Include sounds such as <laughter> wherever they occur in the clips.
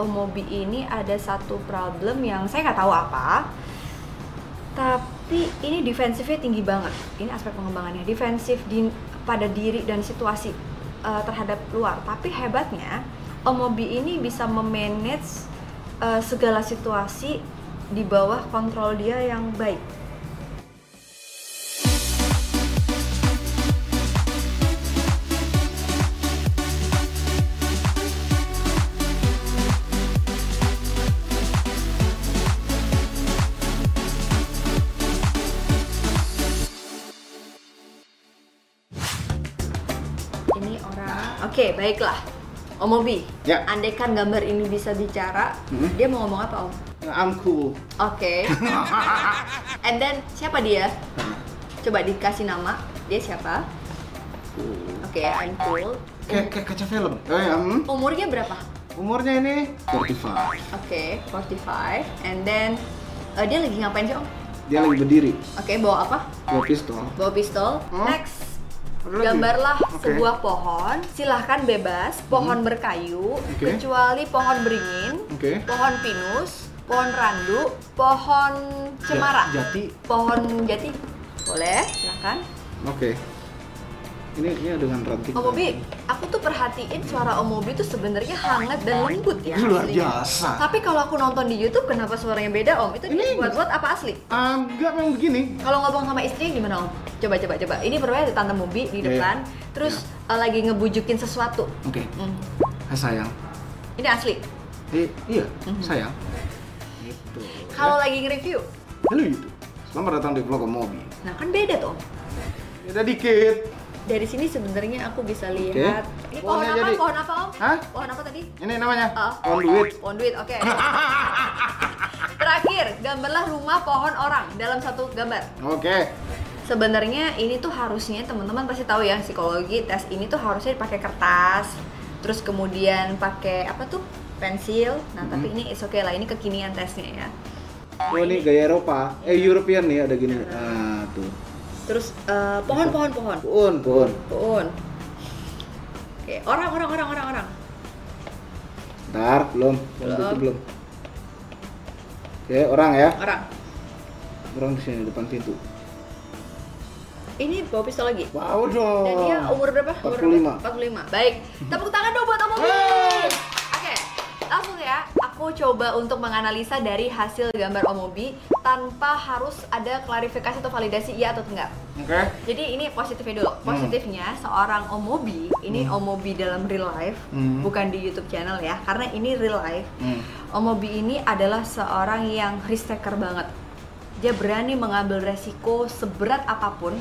Omobi ini ada satu problem yang saya nggak tahu apa, tapi ini defensifnya tinggi banget. Ini aspek pengembangannya defensif di pada diri dan situasi uh, terhadap luar. Tapi hebatnya Omobi ini bisa memanage uh, segala situasi di bawah kontrol dia yang baik. Oke, baiklah. Om Obi, Ya. andaikan gambar ini bisa bicara, Hmm. dia mau ngomong apa Om? I'm cool. Oke. <laughs> And then siapa dia? Coba dikasih nama. Dia siapa? Oke, I'm cool. Kayak kayak kaca film. Oh ya, hmm. Umurnya berapa? Umurnya ini 45. Oke, 45. And then eh, dia lagi ngapain sih Om? Dia lagi berdiri. Oke, bawa apa? Bawa pistol. Bawa pistol. Hmm. Next. Gambarlah Oke. sebuah pohon. Silahkan bebas. Pohon berkayu, Oke. kecuali pohon beringin, Oke. pohon pinus, pohon randu, pohon cemara, Ja- Jati. pohon jati. Boleh, silahkan. Oke. Ini ini dengan ranting. Om Bobi, aku tuh perhatiin suara Om Bobi tuh sebenarnya hangat dan lembut ya. Ini luar biasa. Tapi kalau aku nonton di YouTube, kenapa suaranya beda Om? Itu Ini- buat-buat apa asli? Ah, enggak memang begini. Kalau ngomong sama istri gimana Om? Coba coba coba. Ini pertama ada tante Mobi di Iya, iya. depan, terus eh, lagi ngebujukin sesuatu. Oke. Hmm. Hai sayang. Ini asli. Eh, iya, Mhm. sayang. Gitu. Kalau lagi nge-review, Halo YouTube. Selamat datang di vlog Mobi. nah kan beda tuh. Om. Beda dikit. Dari sini sebenarnya aku bisa lihat. Ini pohon Pohonnya apa? jadi- Pohon apa Om? Hah? Pohon apa tadi? Ini namanya Ah. pohon duit. Pohon duit, oke. <laughs> Terakhir, gambarlah rumah pohon orang dalam satu gambar. Oke. Sebenarnya ini tuh harusnya teman-teman pasti tahu ya psikologi tes ini tuh harusnya dipakai kertas, terus kemudian pakai apa tuh pensil. Nah tapi Mhm. ini is okay lah, ini kekinian tesnya ya. Oh ini gaya Eropa. Eh European nih ada gini. Ah tuh. Terus eh, pohon pohon pohon Pohon, pohon. pohon. Oke orang orang orang orang orang. Bentar, belum. Belum Belum. Oke, orang ya. Orang. Orang di sini depan pintu. Ini bawa pistol lagi. Wow dong. Dan dia umur berapa? Umur 45. berapa? 45. Baik. Tepuk tangan dong buat Om Obi. Hey! Langsung ya, aku coba untuk menganalisa dari hasil gambar Om Obi tanpa harus ada klarifikasi atau validasi iya atau enggak. Oke. Jadi ini positifnya dulu. Positifnya seorang Om Obi, ini Hmm. Om Obi dalam real life, Hmm. bukan di YouTube channel ya, karena ini real life. Hmm. Om Obi ini adalah seorang yang risk taker banget. Dia berani mengambil resiko seberat apa pun,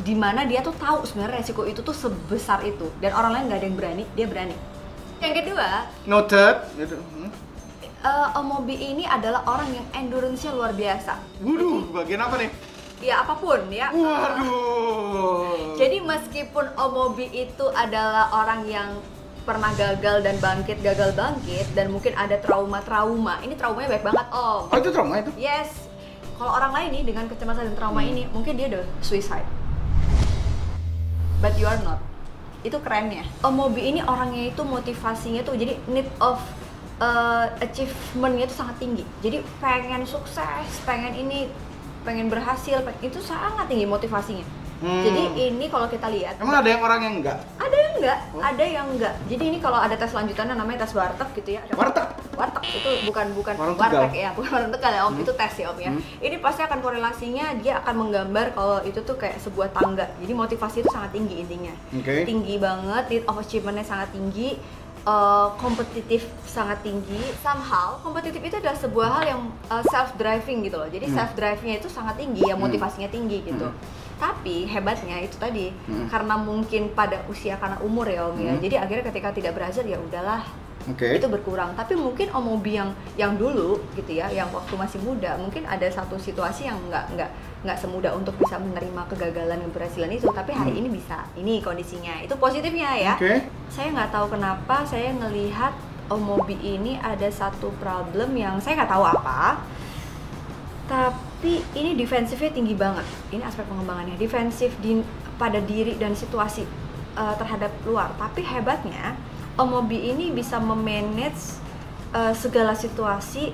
di mana dia tuh tahu sebenarnya resiko itu tuh sebesar itu, dan orang lain nggak ada yang berani, dia berani. Yang kedua, Noted. Gitu. Hmm. eh, Om Obi ini adalah orang yang endurance-nya luar biasa. Waduh, bagian apa nih? Ya apa pun ya. Waduh. Jadi meskipun Om Obi itu adalah orang yang pernah gagal dan bangkit, gagal bangkit, dan mungkin ada trauma-trauma. Ini traumanya baik banget Om. Oh itu trauma itu? Yes. Kalau orang lain nih dengan kecemasan dan trauma Hmm. ini, mungkin dia udah suicide. But you are not. Itu kerennya. Om Mobi ini orangnya itu motivasinya tuh jadi need of uh, achievementnya itu sangat tinggi. Jadi pengen sukses, pengen ini, pengen berhasil, pengen- itu sangat tinggi motivasinya. Hmm. Jadi ini kalau kita lihat Emang ada yang orang yang enggak? ada yang enggak, Oh. ada yang enggak. Jadi ini kalau ada tes lanjutannya namanya tes warteg gitu ya. Ada Warteg? Warteg itu bukan bukan Warung warteg Tegal. ya bukan warung tegal ya om Hmm. itu tes ya om ya Hmm. ini pasti akan korelasinya dia akan menggambar kalau itu tuh kayak sebuah tangga jadi motivasi itu sangat tinggi intinya Oke. tinggi banget need of achievementnya sangat tinggi eh, kompetitif sangat tinggi somehow kompetitif itu adalah sebuah hal yang self driving gitu loh jadi Hmm. self drivingnya itu sangat tinggi ya Hmm. motivasinya tinggi gitu Hmm. tapi hebatnya itu tadi Hmm. karena mungkin pada usia karena umur ya om ya Hmm. jadi akhirnya ketika tidak berhasil ya udahlah Oke. itu berkurang. Tapi mungkin Om Obi yang yang dulu gitu ya yang waktu masih muda mungkin ada satu situasi yang nggak nggak nggak semudah untuk bisa menerima kegagalan dan keberhasilan itu. Tapi hari Hmm. ini bisa. Ini kondisinya. Itu positifnya ya. Oke. saya nggak tahu kenapa saya ngelihat Om Obi ini ada satu problem yang saya nggak tahu apa. Tapi ini defensifnya tinggi banget. Ini aspek pengembangannya. Defensif di pada diri dan situasi uh, terhadap luar. Tapi hebatnya Om Obi ini bisa memanage eh, segala situasi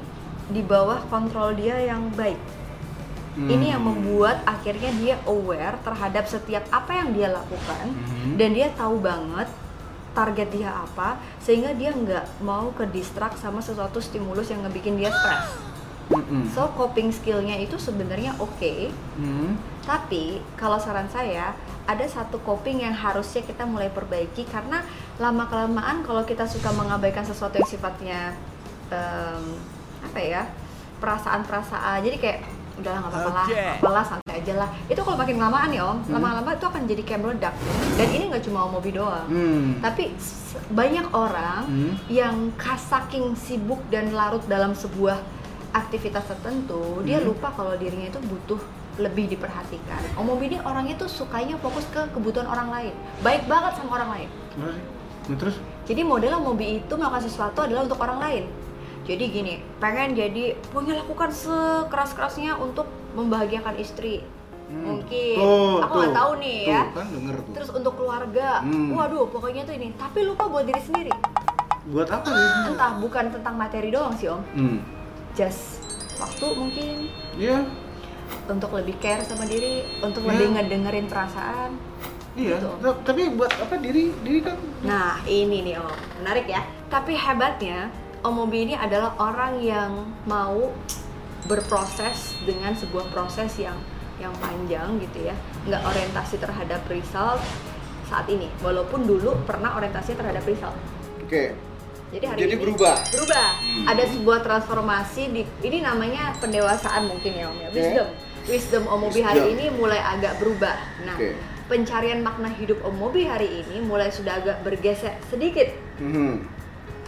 di bawah kontrol dia yang baik. Hmm. Ini yang membuat akhirnya dia aware terhadap setiap apa yang dia lakukan Mhm. dan dia tahu banget target dia apa sehingga dia nggak mau ke distract sama sesuatu stimulus yang ngebikin dia stres. Mm-mm. So coping skillnya itu sebenarnya oke, Hmm. tapi kalau saran saya ada satu coping yang harusnya kita mulai perbaiki karena lama kelamaan kalau kita suka mengabaikan sesuatu yang sifatnya em, apa ya perasaan-perasaan jadi kayak udahlah nggak apa-apa lah, Oke. apalah santai aja lah. Itu kalau makin kelamaan ya om, Hmm. lama-lama itu akan jadi kayak meledak. Dan ini nggak cuma om Mobi doang, Hmm. tapi banyak orang Hmm. yang kas- saking sibuk dan larut dalam sebuah aktivitas tertentu, dia Hmm. lupa kalau dirinya itu butuh lebih diperhatikan. Om Mobi ini orangnya tuh sukanya fokus ke kebutuhan orang lain, baik banget sama orang lain. Nah, terus? Jadi model Om Mobi itu melakukan sesuatu adalah untuk orang lain. Jadi gini, pengen jadi punya lakukan sekeras-kerasnya untuk membahagiakan istri. Hmm. Mungkin, Tuh, aku nggak tahu nih tuh, ya. kan denger tuh. Terus untuk keluarga, Hmm. waduh pokoknya tuh ini. Tapi lupa buat diri sendiri. Buat apa nih? Entah bukan tentang materi doang sih Om, Hmm. just waktu mungkin Iya. untuk lebih care sama diri, untuk Ya. lebih ngedengerin perasaan. Iya. Gitu. Ta- Tapi buat apa diri diri kan? Nah ini nih Om, menarik ya. Tapi hebatnya Om Mobi ini adalah orang yang mau berproses dengan sebuah proses yang yang panjang gitu ya, nggak orientasi terhadap result saat ini. Walaupun dulu pernah orientasi terhadap result. Oke. Jadi hari Jadi ini berubah. Berubah. Hmm. Ada sebuah transformasi di ini namanya pendewasaan mungkin ya Om ya. Wisdom. Wisdom Om Mobi hari ini mulai agak berubah. Nah, Oke. Pencarian makna hidup Om Mobi hari ini mulai sudah agak bergeser sedikit. Hmm.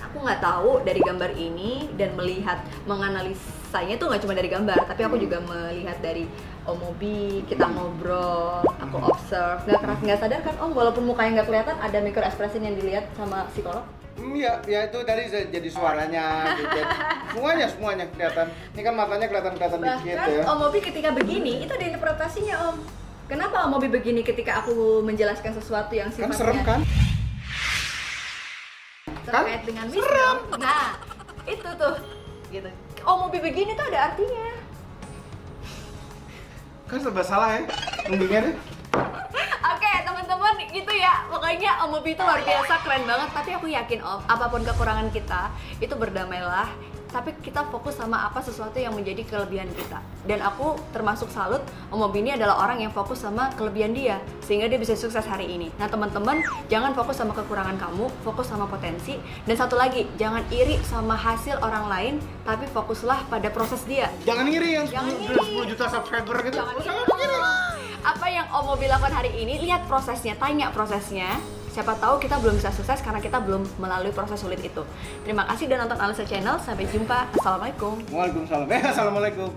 Aku nggak tahu dari gambar ini dan melihat menganalisanya tuh nggak cuma dari gambar, tapi aku Hmm. juga melihat dari Om Mobi, kita Hmm. ngobrol, aku Hmm. observe, nggak keras nggak sadar kan Om, walaupun mukanya nggak kelihatan ada micro expression yang dilihat sama psikolog. Hmm, ya, ya itu tadi jadi suaranya, jadi, <laughs> semuanya semuanya kelihatan. Ini kan matanya kelihatan kelihatan dikit ya. Om Mobi ketika begini itu ada interpretasinya Om. Kenapa Om Mobi begini ketika aku menjelaskan sesuatu yang Kan sifatnya serem kan? terkait dengan wisdom? Nah, itu tuh gitu. Om Mobi begini tuh ada artinya. Kan serba salah ya. Embingnya deh. Oke teman-teman gitu ya pokoknya Om Mobi itu luar biasa keren banget tapi aku yakin Om apa pun kekurangan kita itu berdamailah tapi kita fokus sama apa sesuatu yang menjadi kelebihan kita dan aku termasuk salut Om ini adalah orang yang fokus sama kelebihan dia sehingga dia bisa sukses hari ini nah teman-teman jangan fokus sama kekurangan kamu fokus sama potensi dan satu lagi jangan iri sama hasil orang lain tapi fokuslah pada proses dia Jangan iri yang Jangan 10, iri. 10 juta subscriber gitu. Jangan iri. Apa yang Om Mobi lakukan hari ini, lihat prosesnya, tanya prosesnya. Siapa tahu kita belum bisa sukses karena kita belum melalui proses sulit itu. Terima kasih udah nonton Alisa Channel. Sampai jumpa. Assalamualaikum. Waalaikumsalam. Eh, <laughs> assalamualaikum.